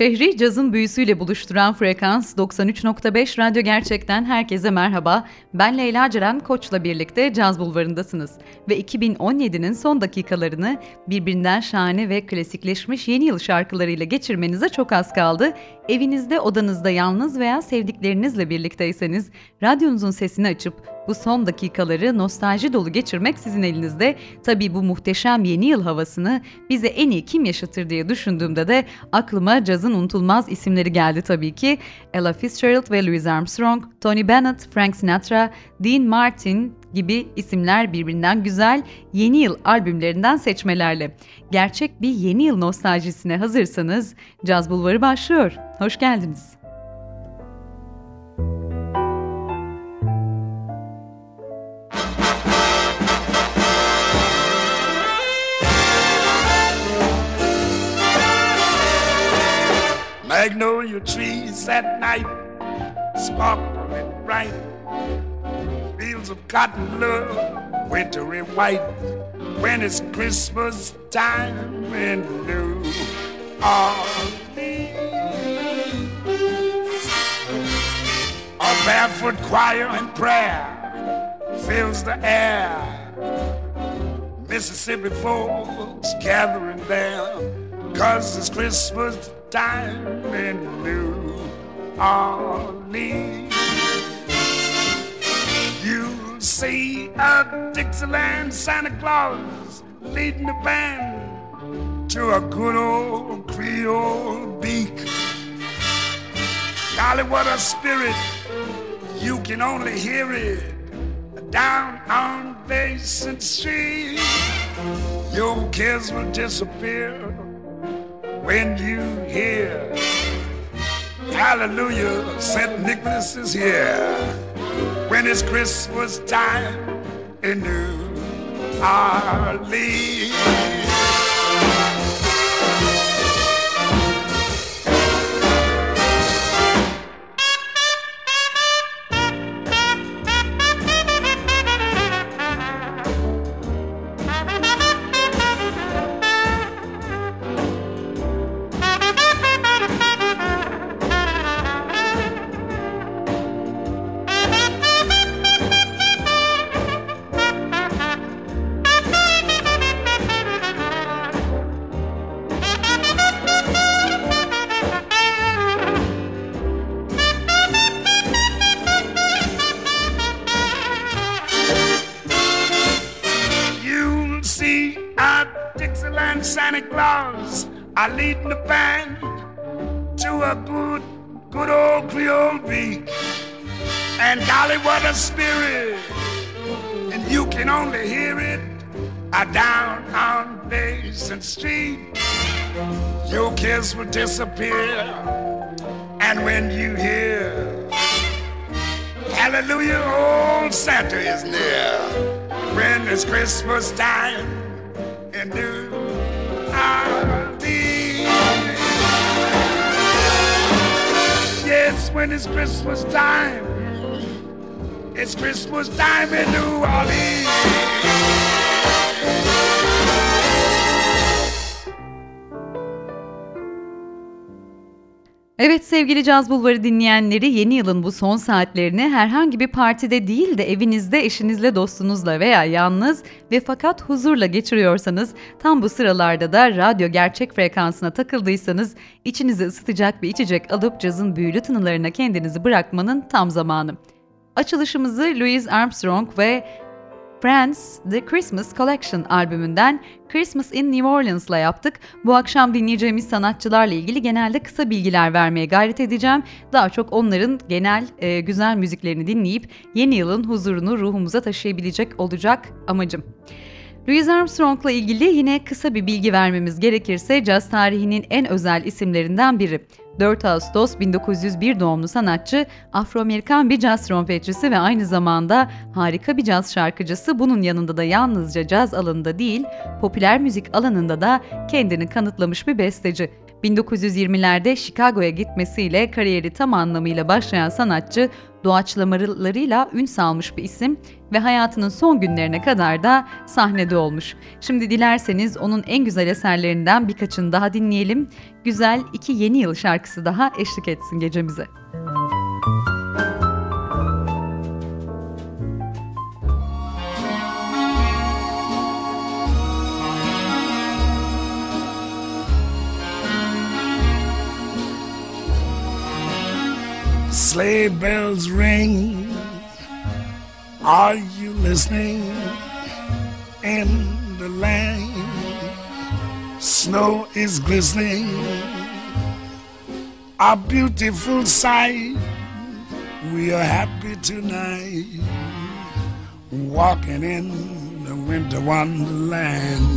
Şehri cazın büyüsüyle buluşturan frekans 93.5 Radyo Gerçek'ten herkese merhaba. Ben Leyla Ceren Koç'la birlikte Caz Bulvarı'ndasınız. Ve 2017'nin son dakikalarını birbirinden şahane ve klasikleşmiş yeni yıl şarkılarıyla geçirmenize çok az kaldı. Evinizde, odanızda yalnız veya sevdiklerinizle birlikteyseniz radyonuzun sesini açıp bu son dakikaları nostalji dolu geçirmek sizin elinizde. Tabii bu muhteşem yeni yıl havasını bize en iyi kim yaşatır diye düşündüğümde de aklıma cazın unutulmaz isimleri geldi tabii ki. Ella Fitzgerald ve Louis Armstrong, Tony Bennett, Frank Sinatra, Dean Martin gibi isimler birbirinden güzel yeni yıl albümlerinden seçmelerle. Gerçek bir yeni yıl nostaljisine hazırsanız Caz Bulvarı başlıyor. Hoş geldiniz. Magnolia trees at night sparkling bright. Fields of cotton love, wintry white. When it's Christmas time in New Orleans. A barefoot choir and prayer fills the air. Mississippi folks gathering there, cause it's Christmas time in New Orleans. You'll see a Dixieland Santa Claus leading the band to a good old Creole beak. Golly, what a spirit! You can only hear it down on Basin Street. Your kids will disappear when you hear Hallelujah, St. Nicholas is here. When it's Christmas time in New Orleans. Spirit! And you can only hear it down on Basin Street. Your kiss will disappear. And when you hear, Hallelujah, old Santa is near. When it's Christmas time in New Orleans. Yes, when it's Christmas time. It's Christmas time in New Orleans. Evet sevgili Caz Bulvarı dinleyenleri yeni yılın bu son saatlerini herhangi bir partide değil de evinizde eşinizle dostunuzla veya yalnız ve fakat huzurla geçiriyorsanız tam bu sıralarda da radyo gerçek frekansına takıldıysanız içinizi ısıtacak bir içecek alıp cazın büyülü tınılarına kendinizi bırakmanın tam zamanı. Açılışımızı Louis Armstrong ve Friends The Christmas Collection albümünden Christmas in New Orleans'la yaptık. Bu akşam dinleyeceğimiz sanatçılarla ilgili genelde kısa bilgiler vermeye gayret edeceğim. Daha çok onların genel e, güzel müziklerini dinleyip yeni yılın huzurunu ruhumuza taşıyabilecek olacak amacım. Louis Armstrong'la ilgili yine kısa bir bilgi vermemiz gerekirse caz tarihinin en özel isimlerinden biri. 4 Ağustos 1901 doğumlu sanatçı, Afro-Amerikan bir caz trompetçisi ve aynı zamanda harika bir caz şarkıcısı. Bunun yanında da yalnızca caz alanında değil, popüler müzik alanında da kendini kanıtlamış bir besteci. 1920'lerde Chicago'ya gitmesiyle kariyeri tam anlamıyla başlayan sanatçı doğaçlamalarıyla ün salmış bir isim ve hayatının son günlerine kadar da sahnede olmuş. Şimdi dilerseniz onun en güzel eserlerinden birkaçını daha dinleyelim. Güzel iki yeni yıl şarkısı daha eşlik etsin gecemize. Sleigh bells ring. Are you listening? In the lane, snow is glistening. A beautiful sight. We are happy tonight, walking in the winter wonderland.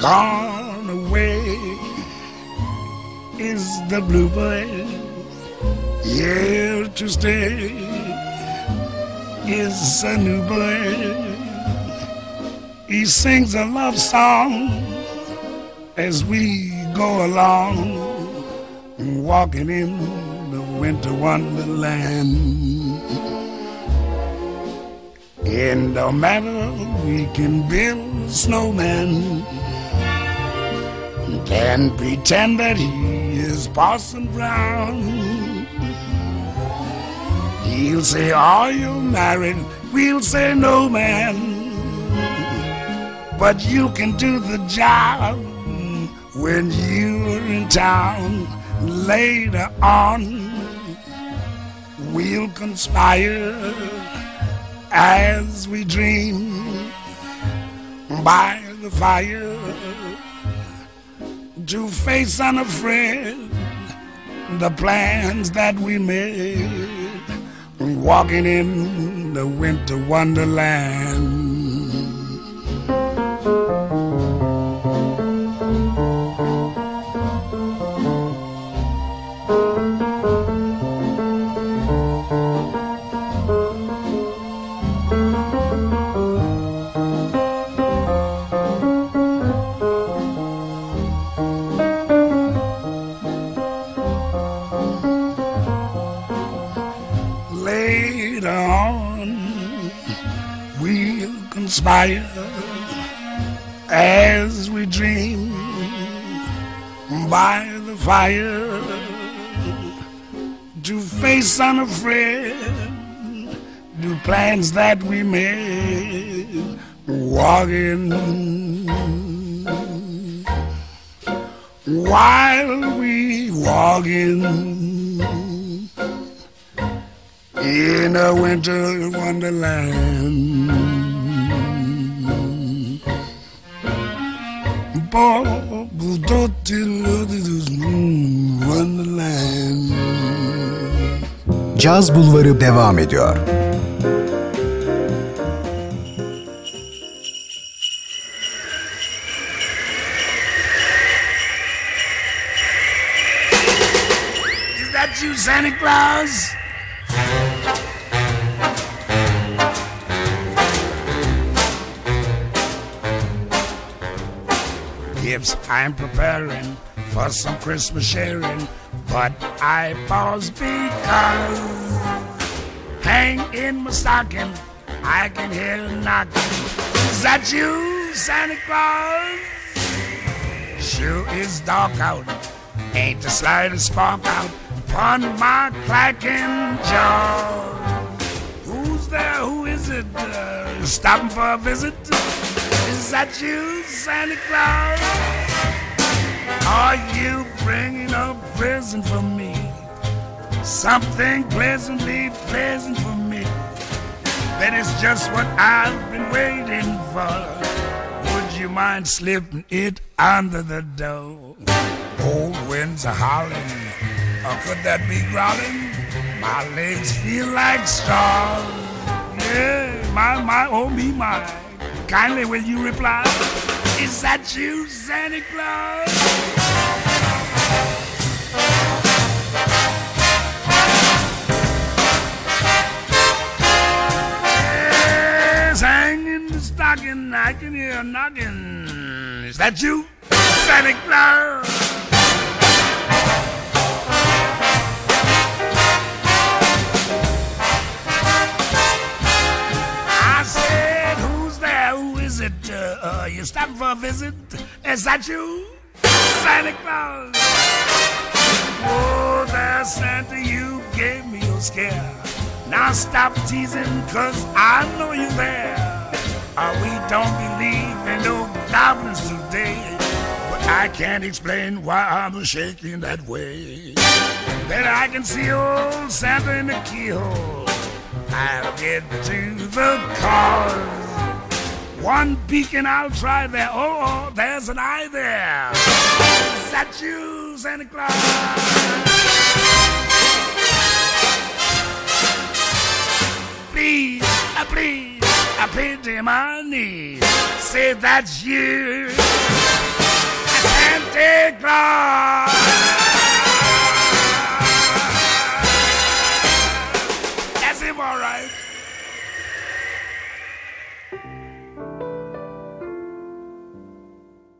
Gone away is the bluebird here to stay is a new bird. He sings a love song as we go along, walking in the winter wonderland. In no matter we can build a snowman and pretend that he is Parson Brown. He'll say, Are you married? We'll say, No, man. But you can do the job when you're in town. Later on, we'll conspire as we dream by the fire to face unafraid the plans that we made walking in the winter wonderland. By the fire to face unafraid do plans that we made walking. While we walking in a winter wonderland Caz Bulvarı devam ediyor. Is that you, Santa Claus? Gifts I'm preparing for some Christmas sharing, but I pause because hang in my stocking, I can hear a knocking. Is that you, Santa Claus? Sure is dark out, ain't the slightest spark out upon my clacking jaw. Who's there? Who is it? Uh, stopping for a visit? Is that you, Santa Claus? Are you bringing a present for me? Something pleasantly pleasant for me. That is just what I've been waiting for. Would you mind slipping it under the door? Old winds are howling, or could that be growling? My legs feel like straws. Yeah my, my, oh me, my. Kindly will you reply? Is that you, Santa Claus? Yes, hanging the stocking, I can hear a knocking. Is that you, Santa Claus? Uh, you stopping for a visit? Is that you, Santa Claus? Oh, there, Santa, you gave me a scare. Now stop teasing, cause I know you're there. Uh, we don't believe in no goblins today. But I can't explain why I'm shaking that way. Then I can see old Santa in the keyhole. I'll get to the cause. One beacon I'll try there. Oh, oh, there's an eye there. Is that you, Santa Claus? Please, uh, please, I pity my knees. Say that's you, Santa Claus.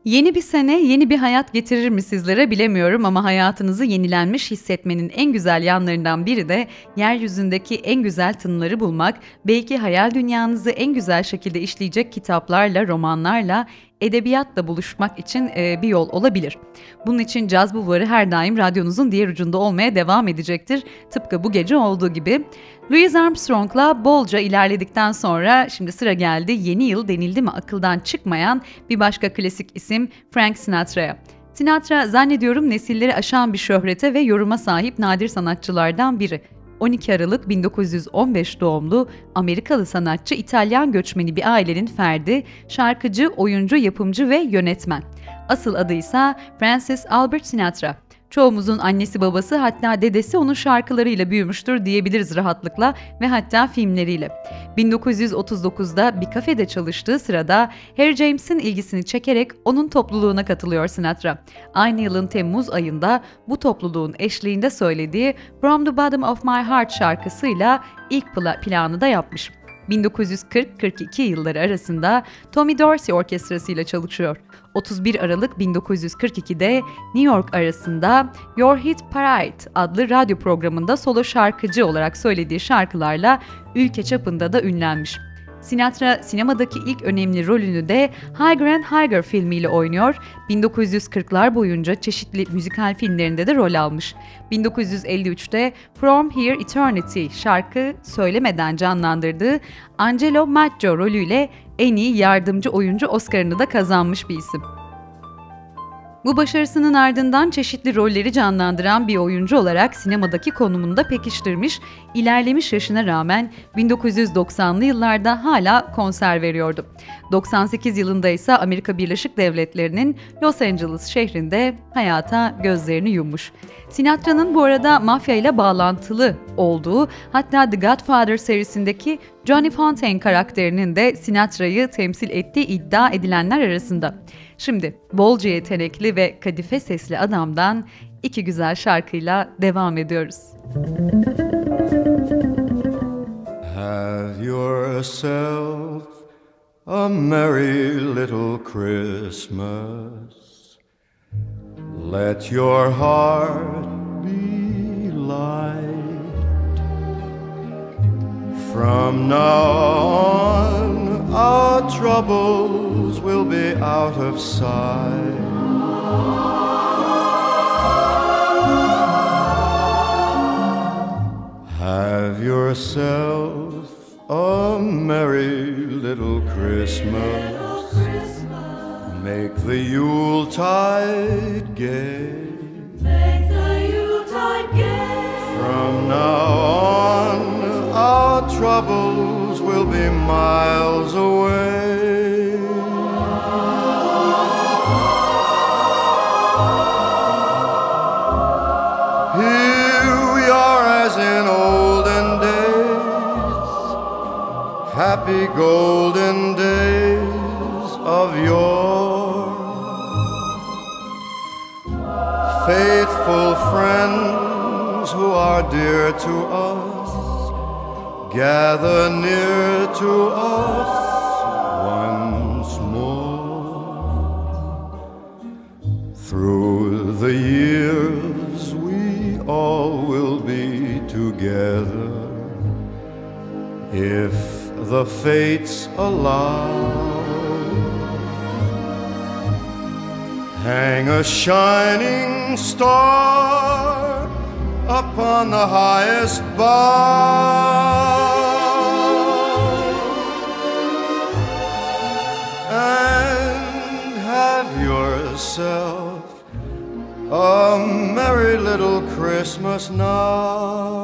Yeni bir sene yeni bir hayat getirir mi sizlere bilemiyorum ama hayatınızı yenilenmiş hissetmenin en güzel yanlarından biri de yeryüzündeki en güzel tınıları bulmak, belki hayal dünyanızı en güzel şekilde işleyecek kitaplarla, romanlarla, edebiyatla buluşmak için e, bir yol olabilir. Bunun için Caz Bulvarı her daim radyonuzun diğer ucunda olmaya devam edecektir. Tıpkı bu gece olduğu gibi. Louis Armstrong'la bolca ilerledikten sonra şimdi sıra geldi yeni yıl denildi mi akıldan çıkmayan bir başka klasik isim Frank Sinatra'ya. Sinatra zannediyorum nesilleri aşan bir şöhrete ve yoruma sahip nadir sanatçılardan biri. 12 Aralık 1915 doğumlu Amerikalı sanatçı İtalyan göçmeni bir ailenin ferdi, şarkıcı, oyuncu, yapımcı ve yönetmen. Asıl adı ise Francis Albert Sinatra. Çoğumuzun annesi babası hatta dedesi onun şarkılarıyla büyümüştür diyebiliriz rahatlıkla ve hatta filmleriyle. 1939'da bir kafede çalıştığı sırada Harry James'in ilgisini çekerek onun topluluğuna katılıyor Sinatra. Aynı yılın Temmuz ayında bu topluluğun eşliğinde söylediği From the Bottom of My Heart şarkısıyla ilk planı da yapmış. 1940-42 yılları arasında Tommy Dorsey Orkestrası ile çalışıyor. 31 Aralık 1942'de New York arasında Your Hit Parade adlı radyo programında solo şarkıcı olarak söylediği şarkılarla ülke çapında da ünlenmiş. Sinatra sinemadaki ilk önemli rolünü de Higher and Higher filmiyle oynuyor. 1940'lar boyunca çeşitli müzikal filmlerinde de rol almış. 1953'te From Here Eternity şarkı söylemeden canlandırdığı Angelo Maggio rolüyle en iyi yardımcı oyuncu Oscar'ını da kazanmış bir isim. Bu başarısının ardından çeşitli rolleri canlandıran bir oyuncu olarak sinemadaki konumunu da pekiştirmiş, ilerlemiş yaşına rağmen 1990'lı yıllarda hala konser veriyordu. 98 yılında ise Amerika Birleşik Devletleri'nin Los Angeles şehrinde hayata gözlerini yummuş. Sinatra'nın bu arada mafya ile bağlantılı olduğu, hatta The Godfather serisindeki Johnny Fontaine karakterinin de Sinatra'yı temsil ettiği iddia edilenler arasında. Şimdi bolca yetenekli ve kadife sesli adamdan iki güzel şarkıyla devam ediyoruz. Have yourself a merry little Christmas. Let your heart be light. From now on, our troubles will be out of sight. Have yourself a merry little Christmas. Make the Yuletide gay. Make the Yuletide gay. From now on, our troubles will be miles away. Here we are as in olden days, happy golden days of yore. Faithful friends who are dear to us gather near to us once more. Through the years, we all will be together if the fates allow. Hang a shining star upon the highest bough and have yourself a merry little Christmas now.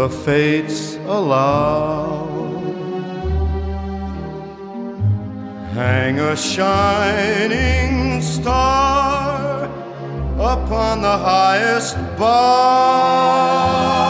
The fates allow. Hang a shining star upon the highest bough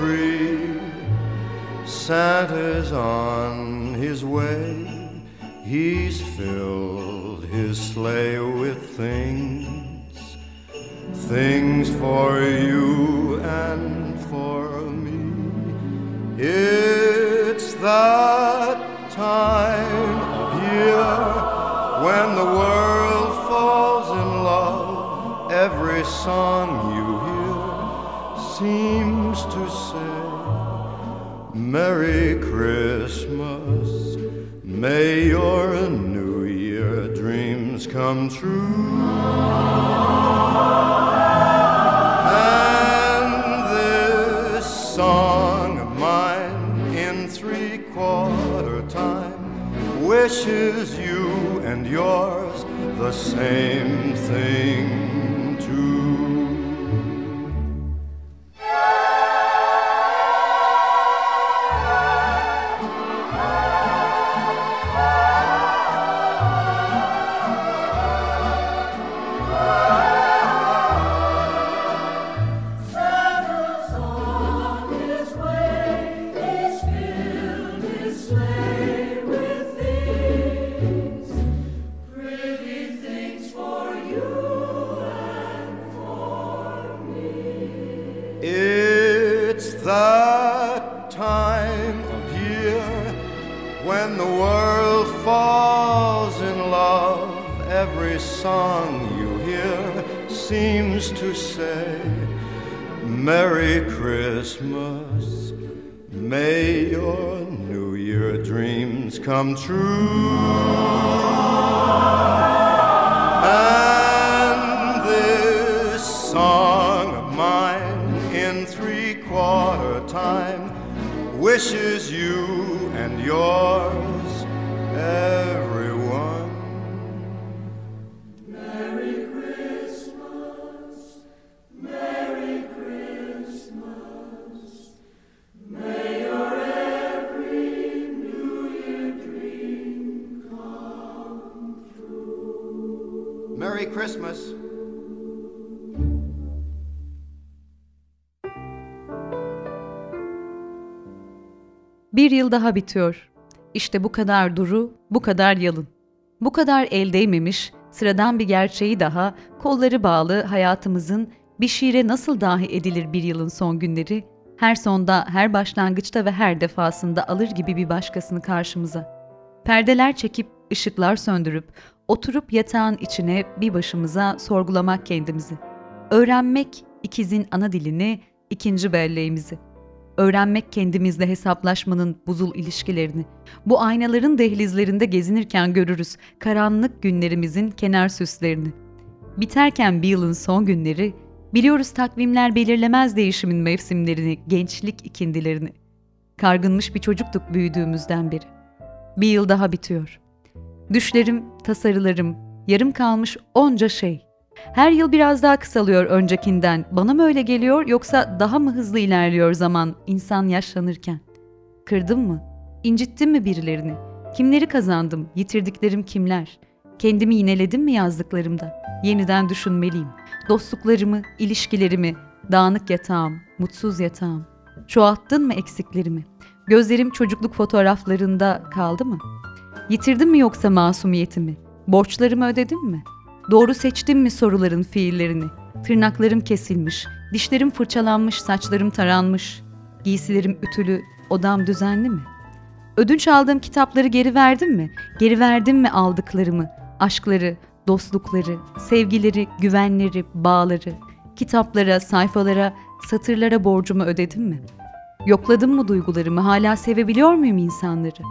Tree. Santa's on his way, he's filled his sleigh with things things for you and for me. It's that time of year when the world falls in love. Every song you hear seems say, Merry Christmas. May your New Year dreams come true. And this song of mine in three quarter time wishes you and yours the same thing Christmas. May your New Year dreams come true. And this song of mine in three quarter time wishes you and yours, everyone, Bir yıl daha bitiyor. İşte bu kadar duru, bu kadar yalın. Bu kadar el değmemiş, sıradan bir gerçeği daha, kolları bağlı hayatımızın bir şiire nasıl dahi edilir bir yılın son günleri, her sonda, her başlangıçta ve her defasında alır gibi bir başkasını karşımıza. Perdeler çekip, ışıklar söndürüp, oturup yatağın içine bir başımıza sorgulamak kendimizi. Öğrenmek ikizin ana dilini, ikinci belleğimizi. Öğrenmek kendimizle hesaplaşmanın buzul ilişkilerini. Bu aynaların dehlizlerinde gezinirken görürüz karanlık günlerimizin kenar süslerini. Biterken bir yılın son günleri, biliyoruz takvimler belirlemez değişimin mevsimlerini, gençlik ikindilerini. Kargınmış bir çocuktuk büyüdüğümüzden beri. Bir yıl daha bitiyor. Düşlerim, tasarılarım, yarım kalmış onca şey. Her yıl biraz daha kısalıyor öncekinden. Bana mı öyle geliyor yoksa daha mı hızlı ilerliyor zaman insan yaşlanırken? Kırdım mı? İncittim mi birilerini? Kimleri kazandım? Yitirdiklerim kimler? Kendimi yineledim mi yazdıklarımda? Yeniden düşünmeliyim. Dostluklarımı, ilişkilerimi, dağınık yatağım, mutsuz yatağım. Çoğalttın mı eksiklerimi? Gözlerim çocukluk fotoğraflarında kaldı mı? Yitirdim mi yoksa masumiyetimi? Borçlarımı ödedim mi? Doğru seçtim mi soruların fiillerini? Tırnaklarım kesilmiş, dişlerim fırçalanmış, saçlarım taranmış. Giysilerim ütülü, odam düzenli mi? Ödünç aldığım kitapları geri verdim mi? Geri verdim mi aldıklarımı? Aşkları, dostlukları, sevgileri, güvenleri, bağları, kitaplara, sayfalara, satırlara borcumu ödedim mi? Yokladım mı duygularımı? Hala sevebiliyor muyum insanları?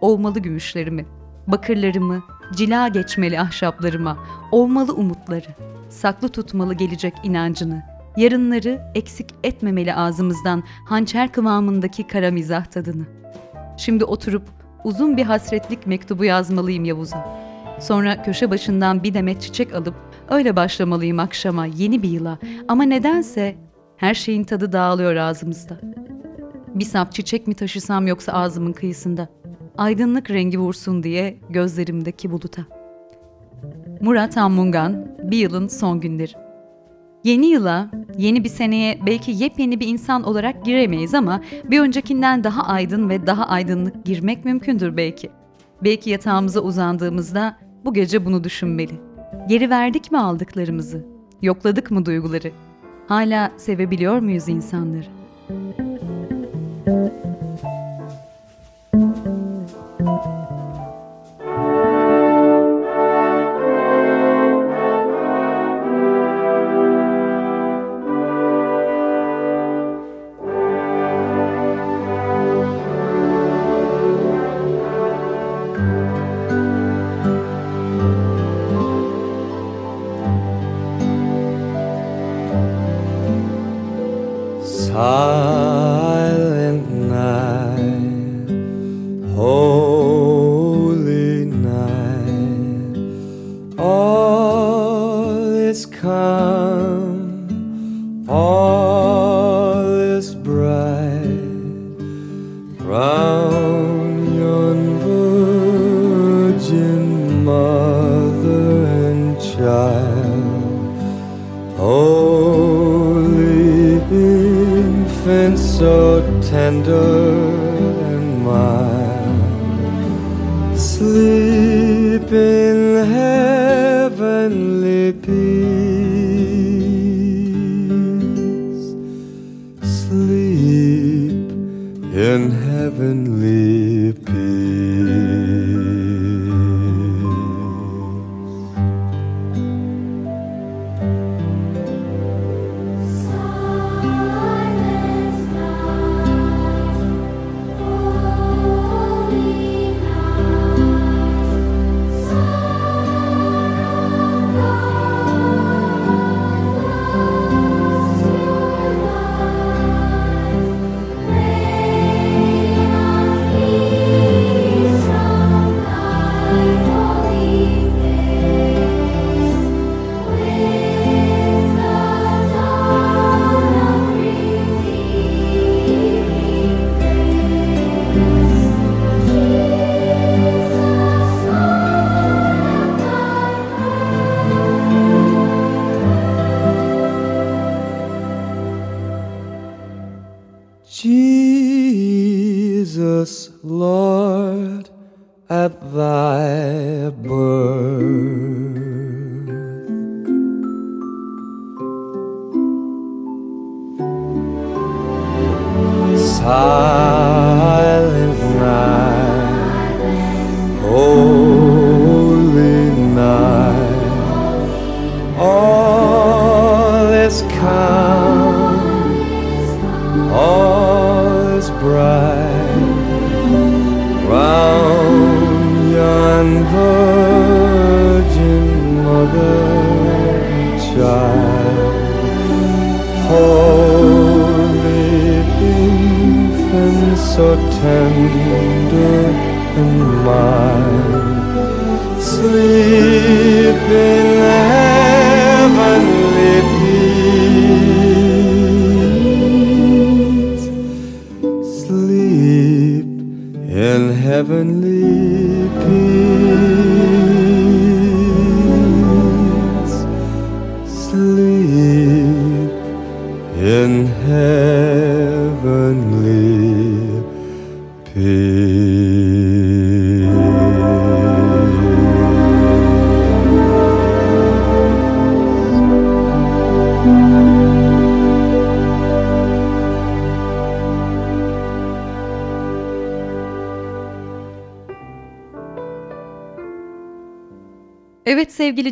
Olmalı gümüşlerimi, bakırlarımı, cila geçmeli ahşaplarıma, olmalı umutları, saklı tutmalı gelecek inancını, yarınları eksik etmemeli ağzımızdan hançer kıvamındaki kara mizah tadını. Şimdi oturup uzun bir hasretlik mektubu yazmalıyım Yavuz'a. Sonra köşe başından bir demet çiçek alıp öyle başlamalıyım akşama yeni bir yıla ama nedense her şeyin tadı dağılıyor ağzımızda. Bir sap çiçek mi taşısam yoksa ağzımın kıyısında? Aydınlık rengi vursun diye gözlerimdeki buluta. Murat Hammungan, bir yılın son günleri. Yeni yıla, yeni bir seneye belki yepyeni bir insan olarak giremeyiz ama bir öncekinden daha aydın ve daha aydınlık girmek mümkündür belki. Belki yatağımıza uzandığımızda bu gece bunu düşünmeli. Geri verdik mi aldıklarımızı? Yokladık mı duyguları? Hala sevebiliyor muyuz insanları? Silent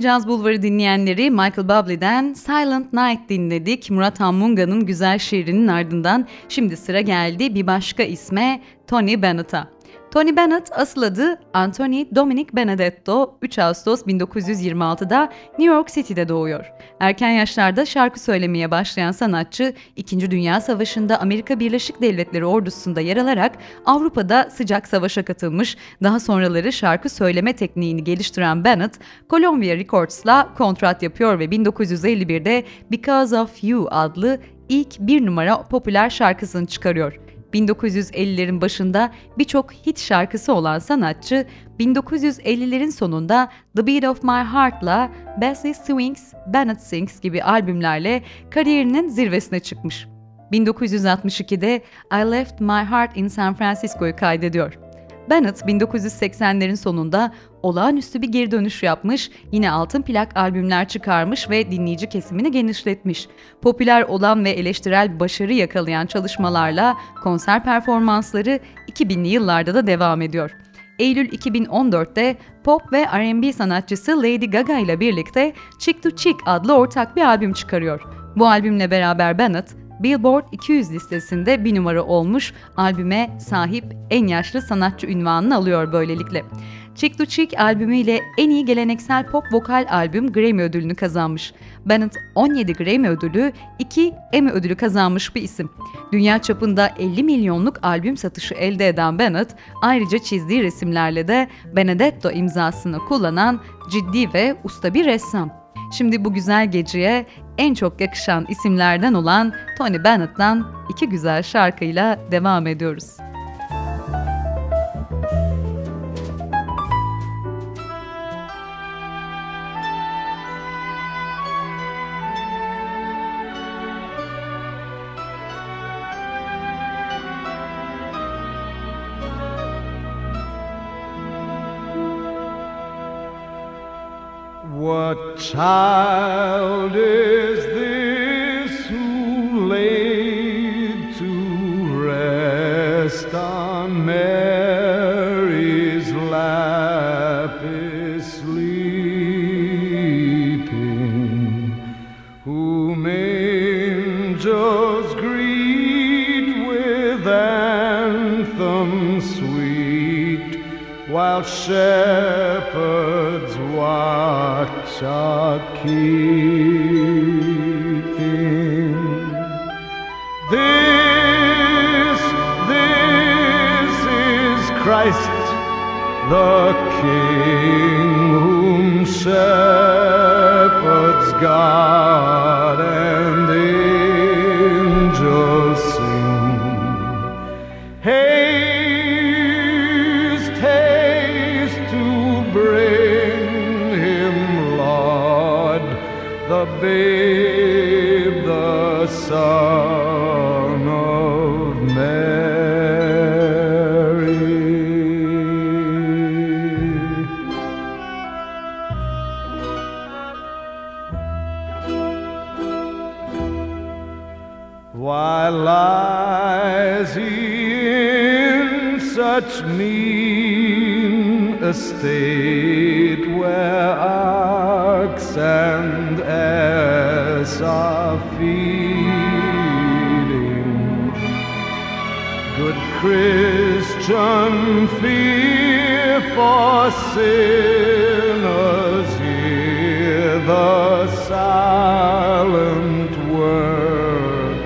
Caz Bulvarı dinleyenleri Michael Bublé'den Silent Night dinledik. Murat Hammunga'nın güzel şiirinin ardından şimdi sıra geldi bir başka isme Tony Bennett'a. Tony Bennett asıl adı Anthony Dominic Benedetto 3 Ağustos 1926'da New York City'de doğuyor. Erken yaşlarda şarkı söylemeye başlayan sanatçı 2. Dünya Savaşı'nda Amerika Birleşik Devletleri ordusunda yer alarak Avrupa'da sıcak savaşa katılmış, daha sonraları şarkı söyleme tekniğini geliştiren Bennett, Columbia Records'la kontrat yapıyor ve 1951'de Because of You adlı ilk bir numara popüler şarkısını çıkarıyor. 1950'lerin başında birçok hit şarkısı olan sanatçı 1950'lerin sonunda The Beat of My Heart'la Bessie Swings, Bennett Sings gibi albümlerle kariyerinin zirvesine çıkmış. 1962'de I Left My Heart in San Francisco'yu kaydediyor. Bennett 1980'lerin sonunda olağanüstü bir geri dönüş yapmış, yine altın plak albümler çıkarmış ve dinleyici kesimini genişletmiş. Popüler olan ve eleştirel başarı yakalayan çalışmalarla konser performansları 2000'li yıllarda da devam ediyor. Eylül 2014'te pop ve R&B sanatçısı Lady Gaga ile birlikte Chick to Chick adlı ortak bir albüm çıkarıyor. Bu albümle beraber Bennett, Billboard 200 listesinde bir numara olmuş, albüme sahip en yaşlı sanatçı ünvanını alıyor böylelikle. Chick to Chick albümüyle en iyi geleneksel pop vokal albüm Grammy ödülünü kazanmış. Bennett 17 Grammy ödülü, 2 Emmy ödülü kazanmış bir isim. Dünya çapında 50 milyonluk albüm satışı elde eden Bennett, ayrıca çizdiği resimlerle de Benedetto imzasını kullanan ciddi ve usta bir ressam. Şimdi bu güzel geceye en çok yakışan isimlerden olan Tony Bennett'tan iki güzel şarkıyla devam ediyoruz. Child is this who laid to rest on Mary's lap is sleeping, whom angels greet with anthems sweet, while shepherds watch keeping. This, this is Christ, the King, whom shepherds such mean estate where ox and ass are feeding. Good Christian fear for sinners, here the silent word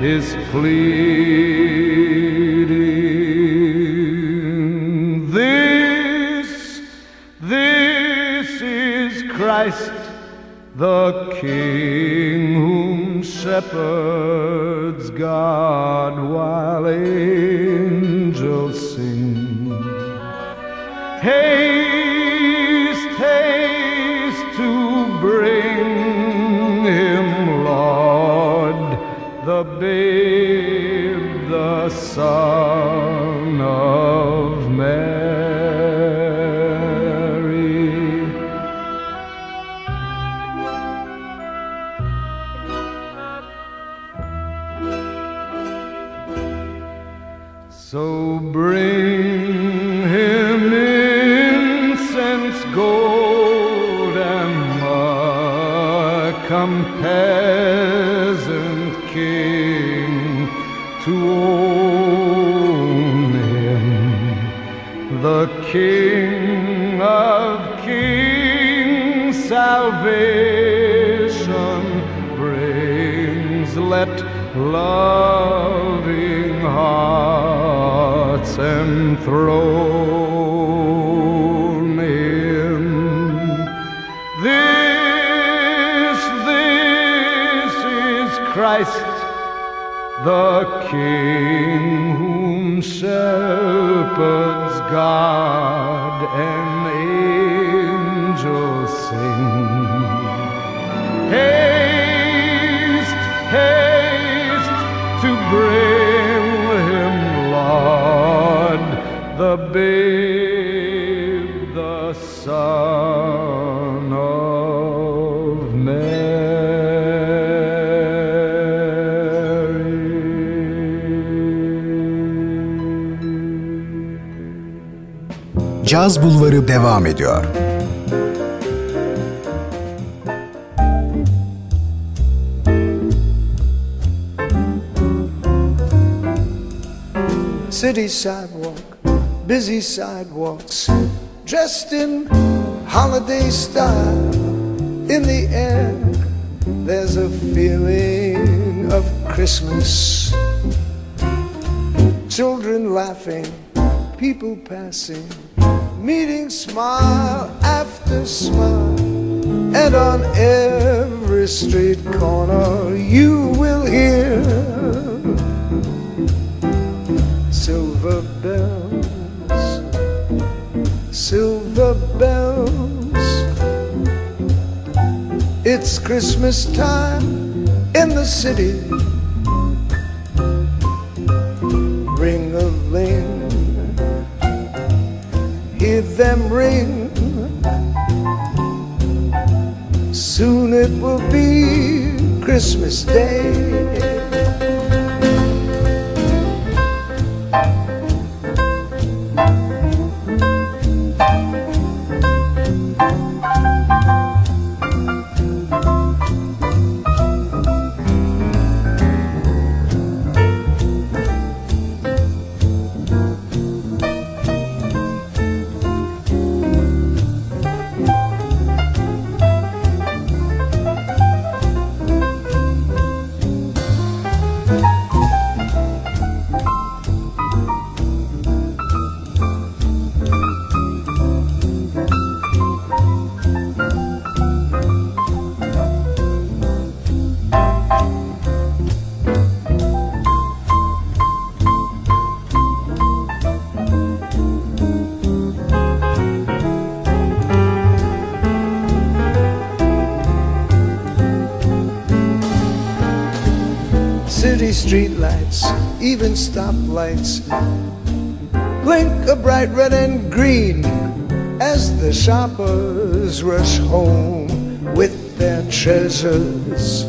is pleading. Whom the babe, the Son of Mary. Caz Bulvarı devam ediyor. City sidewalk, busy sidewalks, dressed in holiday style. In the air, there's a feeling of Christmas. Children laughing, people passing, meeting smile after smile. And on every street corner, you will hear It's Christmas time in the city. Streetlights, even stoplights, blink a bright red and green as the shoppers rush home with their treasures.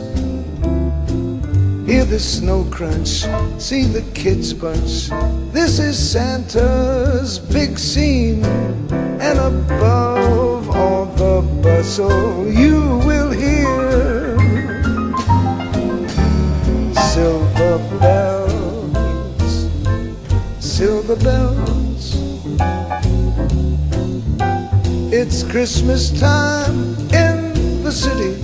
Hear the snow crunch, see the kids bunch. This is Santa's big scene, and above all the bustle, you silver bells, silver bells. It's Christmas time in the city.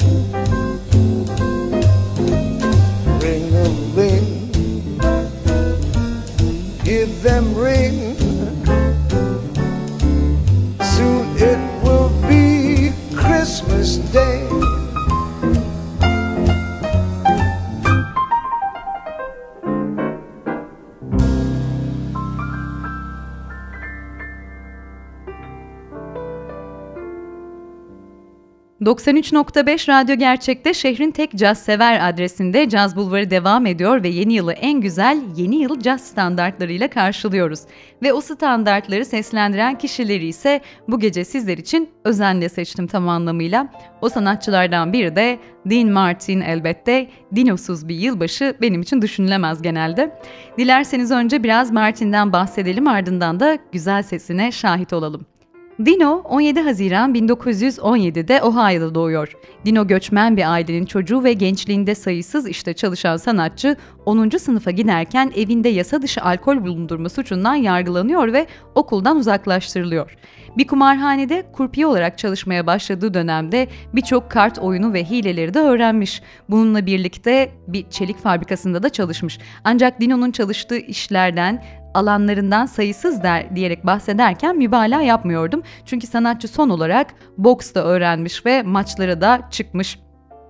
...93.5 Radyo Gerçek'te şehrin tek caz sever adresinde Caz Bulvarı devam ediyor ve yeni yılı en güzel yeni yıl caz standartlarıyla karşılıyoruz. Ve o standartları seslendiren kişileri ise bu gece sizler için özenle seçtim tam anlamıyla. O sanatçılardan biri de Dean Martin elbette. Dinosuz bir yılbaşı benim için düşünülemez genelde. Dilerseniz önce biraz Martin'den bahsedelim ardından da güzel sesine şahit olalım. Dino 17 Haziran 1917'de Ohio'da doğuyor. Dino göçmen bir ailenin çocuğu ve gençliğinde sayısız işte çalışan sanatçı 10. sınıfa giderken evinde yasa dışı alkol bulundurma suçundan yargılanıyor ve okuldan uzaklaştırılıyor. Bir kumarhanede kurpiye olarak çalışmaya başladığı dönemde birçok kart oyunu ve hileleri de öğrenmiş. Bununla birlikte bir çelik fabrikasında da çalışmış. Ancak Dino'nun çalıştığı işlerden alanlarından sayısız der diyerek bahsederken mübalağa yapmıyordum. Çünkü sanatçı son olarak boks da öğrenmiş ve maçlara da çıkmış.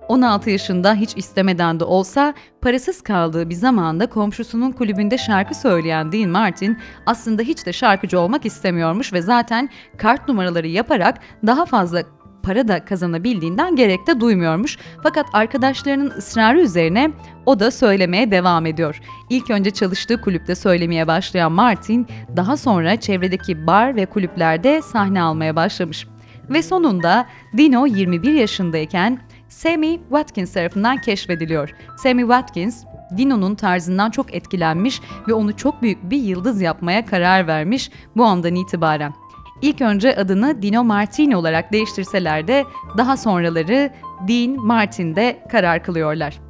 16 yaşında hiç istemeden de olsa parasız kaldığı bir zamanda komşusunun kulübünde şarkı söyleyen Dean Martin aslında hiç de şarkıcı olmak istemiyormuş ve zaten kart numaraları yaparak daha fazla para da kazanabildiğinden gerek de duymuyormuş. Fakat arkadaşlarının ısrarı üzerine o da söylemeye devam ediyor. İlk önce çalıştığı kulüpte söylemeye başlayan Martin, daha sonra çevredeki bar ve kulüplerde sahne almaya başlamış. Ve sonunda Dino 21 yaşındayken Sammy Watkins tarafından keşfediliyor. Sammy Watkins, Dino'nun tarzından çok etkilenmiş ve onu çok büyük bir yıldız yapmaya karar vermiş bu andan itibaren. İlk önce adını Dino Martini olarak değiştirseler de daha sonraları Dean Martin'de karar kılıyorlar.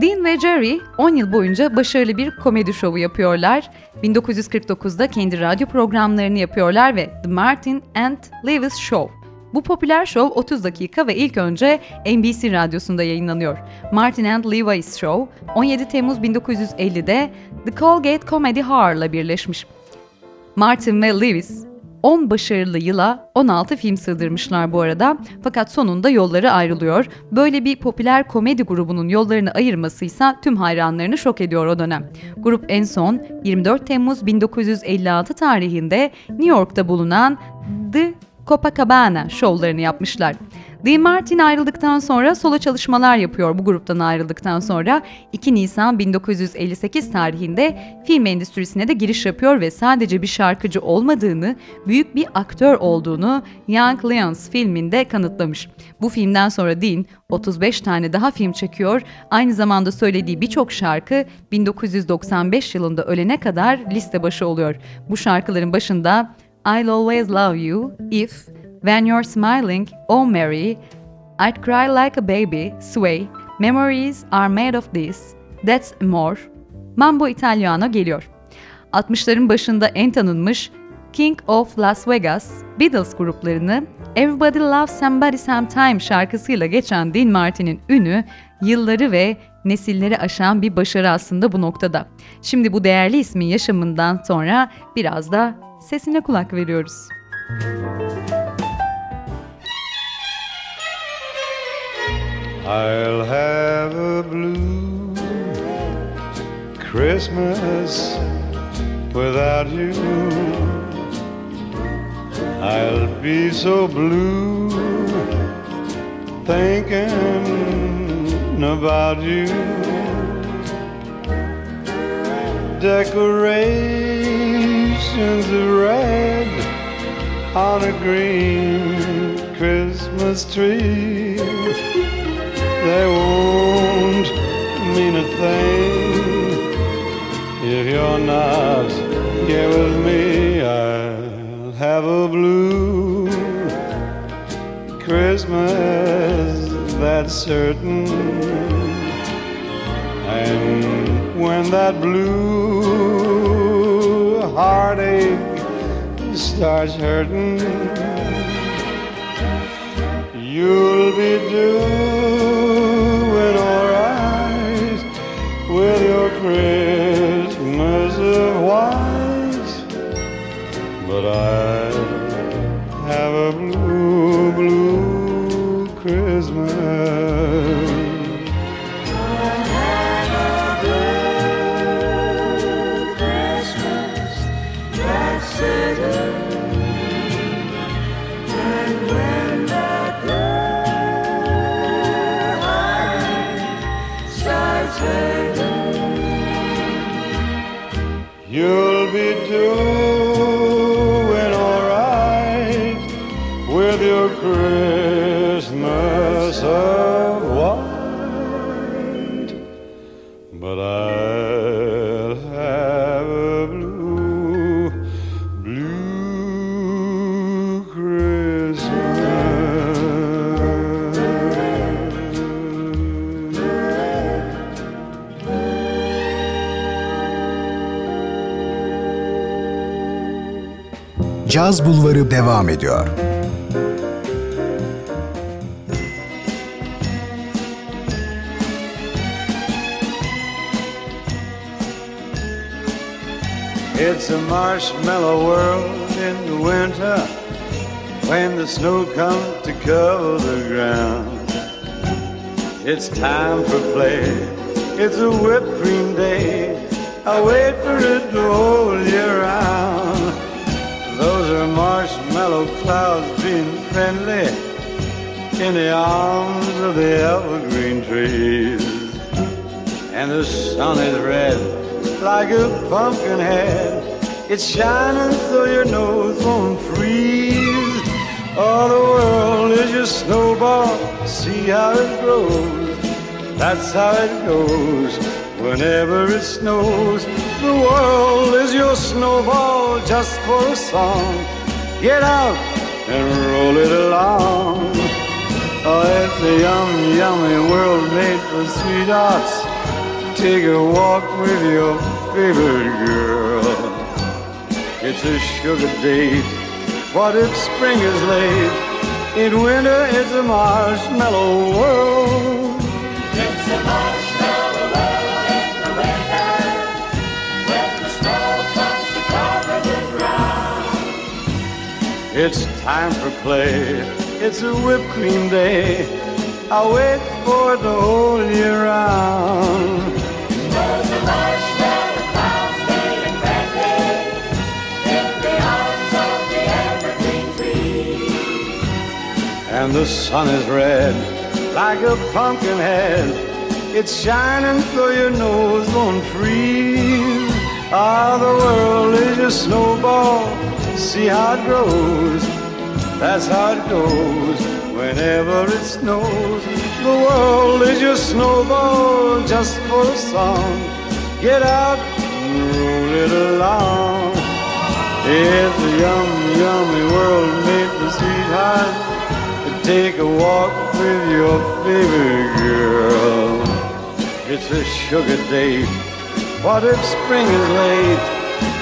Dean ve Jerry 10 yıl boyunca başarılı bir komedi şovu yapıyorlar. 1949'da kendi radyo programlarını yapıyorlar ve The Martin and Lewis Show. Bu popüler şov 30 dakika ve ilk önce NBC radyosunda yayınlanıyor. Martin and Lewis Show 17 Temmuz 1950'de The Colgate Comedy Hour'la birleşmiş. Martin ve Lewis 10 başarılı yıla 16 film sığdırmışlar bu arada fakat sonunda yolları ayrılıyor. Böyle bir popüler komedi grubunun yollarını ayırmasıysa tüm hayranlarını şok ediyor o dönem. Grup en son 24 Temmuz 1956 tarihinde New York'ta bulunan The Copacabana şovlarını yapmışlar. Dean Martin ayrıldıktan sonra solo çalışmalar yapıyor bu gruptan ayrıldıktan sonra 2 Nisan 1958 tarihinde film endüstrisine de giriş yapıyor ve sadece bir şarkıcı olmadığını, büyük bir aktör olduğunu Young Lions filminde kanıtlamış. Bu filmden sonra Dean 35 tane daha film çekiyor. Aynı zamanda söylediği birçok şarkı 1995 yılında ölene kadar liste başı oluyor. Bu şarkıların başında I'll always love you if When you're smiling, oh Mary, I'd cry like a baby, sway, memories are made of this, that's more. Mambo Italiano geliyor. 60'ların başında en tanınmış King of Las Vegas, Beatles gruplarını Everybody Loves Somebody Sometime şarkısıyla geçen Dean Martin'in ünü, yılları ve nesilleri aşan bir başarı aslında bu noktada. Şimdi bu değerli ismin yaşamından sonra biraz da sesine kulak veriyoruz. I'll have a blue Christmas without you. I'll be so blue thinking about you. Decorations of red on a green Christmas tree they won't mean a thing if you're not, here with me, I'll have a blue Christmas, that's certain. And when that blue heartache starts hurting, you'll be doing Caz Bulvarı devam ediyor. It's a marshmallow world in the winter when the snow comes to cover the ground. It's time for play. It's a whipped cream day. I wait for it the whole year friendly in the arms of the evergreen trees. And the sun is red like a pumpkin head. It's shining so your nose won't freeze. All the world is your snowball. See how it grows. That's how it goes. Whenever it snows, the world is your snowball just for a song. Get out and roll it along. Oh, it's a yummy, yummy world made for sweethearts. Take a walk with your favorite girl. It's a sugar date. What if spring is late? In winter, it's a marshmallow world. It's time for play. It's a whipped cream day. I wait for it the whole year round. And the sun is red like a pumpkin head. It's shining so your nose won't freeze. Ah, the world is a snowball. See how it grows. That's how it goes. Whenever it snows, the world is your snowball just for a song. Get out and roll it along. It's a yummy, yummy world made for sweethearts. Take a walk with your favorite girl. It's a sugar date. What if spring is late?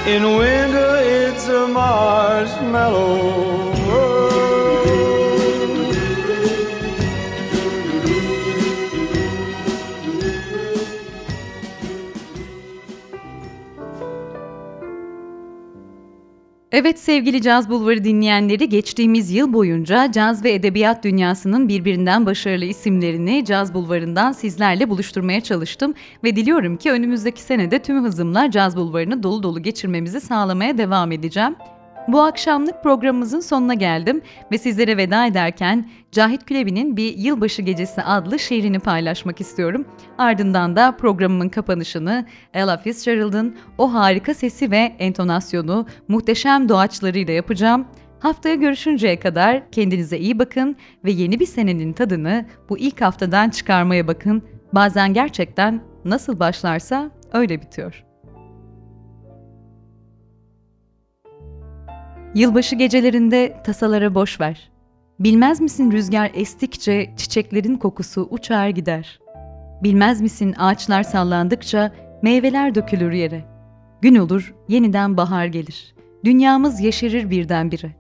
In winter, it's a marshmallow world. Evet sevgili Caz Bulvarı dinleyenleri geçtiğimiz yıl boyunca caz ve edebiyat dünyasının birbirinden başarılı isimlerini Caz Bulvarı'ndan sizlerle buluşturmaya çalıştım ve diliyorum ki önümüzdeki senede tüm hızımla Caz Bulvarı'nı dolu dolu geçirmemizi sağlamaya devam edeceğim. Bu akşamlık programımızın sonuna geldim ve sizlere veda ederken Cahit Külebi'nin bir Yılbaşı Gecesi adlı şiirini paylaşmak istiyorum. Ardından da programımın kapanışını Ella Fitzgerald'ın o harika sesi ve entonasyonu muhteşem doğaçlarıyla yapacağım. Haftaya görüşünceye kadar kendinize iyi bakın ve yeni bir senenin tadını bu ilk haftadan çıkarmaya bakın. Bazen gerçekten nasıl başlarsa öyle bitiyor. Yılbaşı gecelerinde tasalara boş ver. Bilmez misin rüzgar estikçe çiçeklerin kokusu uçar gider. Bilmez misin ağaçlar sallandıkça meyveler dökülür yere. Gün olur, yeniden bahar gelir. Dünyamız yeşerir birdenbire.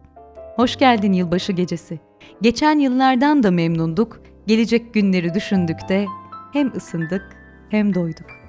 Hoş geldin yılbaşı gecesi. Geçen yıllardan da memnunduk, gelecek günleri düşündük de hem ısındık hem doyduk.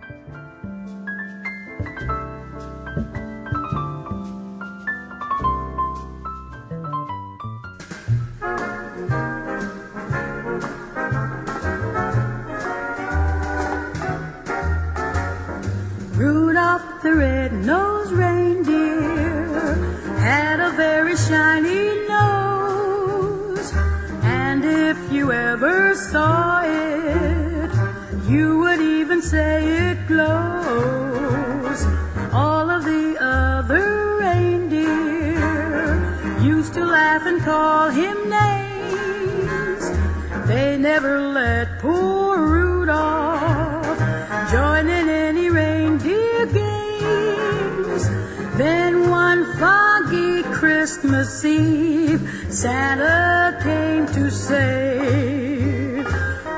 Never let poor Rudolph join in any reindeer games. Then one foggy Christmas Eve, Santa came to say,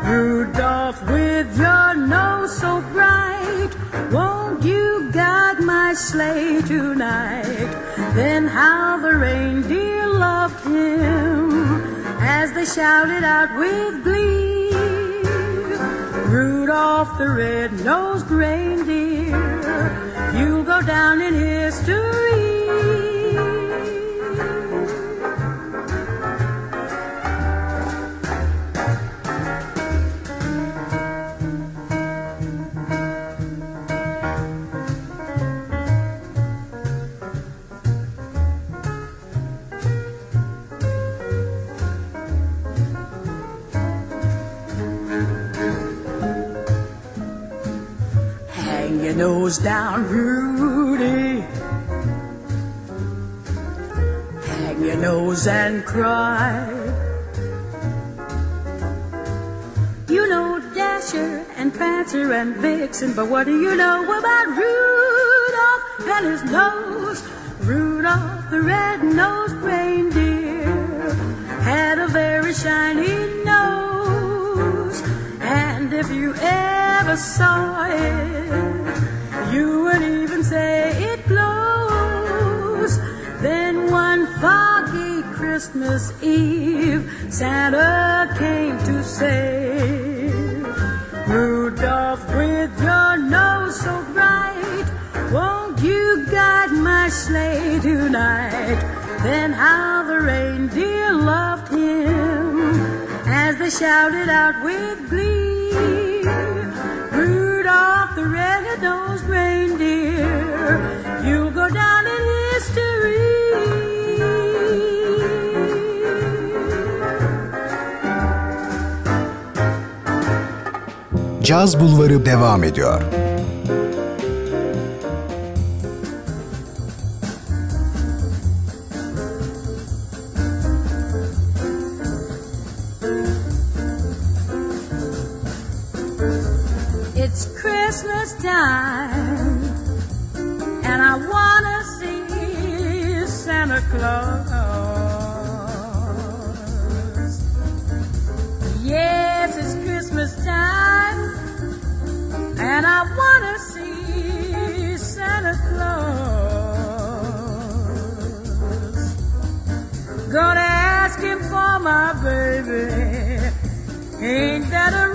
Rudolph, with your nose so bright, won't you guide my sleigh tonight? Then how the reindeer they shouted out with glee. Rudolph the red-nosed reindeer, you'll go down in history. Nose down, Rudy. Hang your nose and cry. You know Dasher and Prancer and Vixen, but what do you know about Rudolph and his nose? Rudolph the red-nosed reindeer had a very shiny nose, and if you ever saw it, you would even say it glows. Then one foggy Christmas Eve, Santa came to say, Rudolph, with your nose so bright, won't you guide my sleigh tonight? Then how the reindeer loved him as they shouted out Caz Bulvarı devam ediyor. It's Christmas time, and I wanna see Santa Claus. And I wanna see Santa Claus. Gonna ask him for my baby. Ain't that a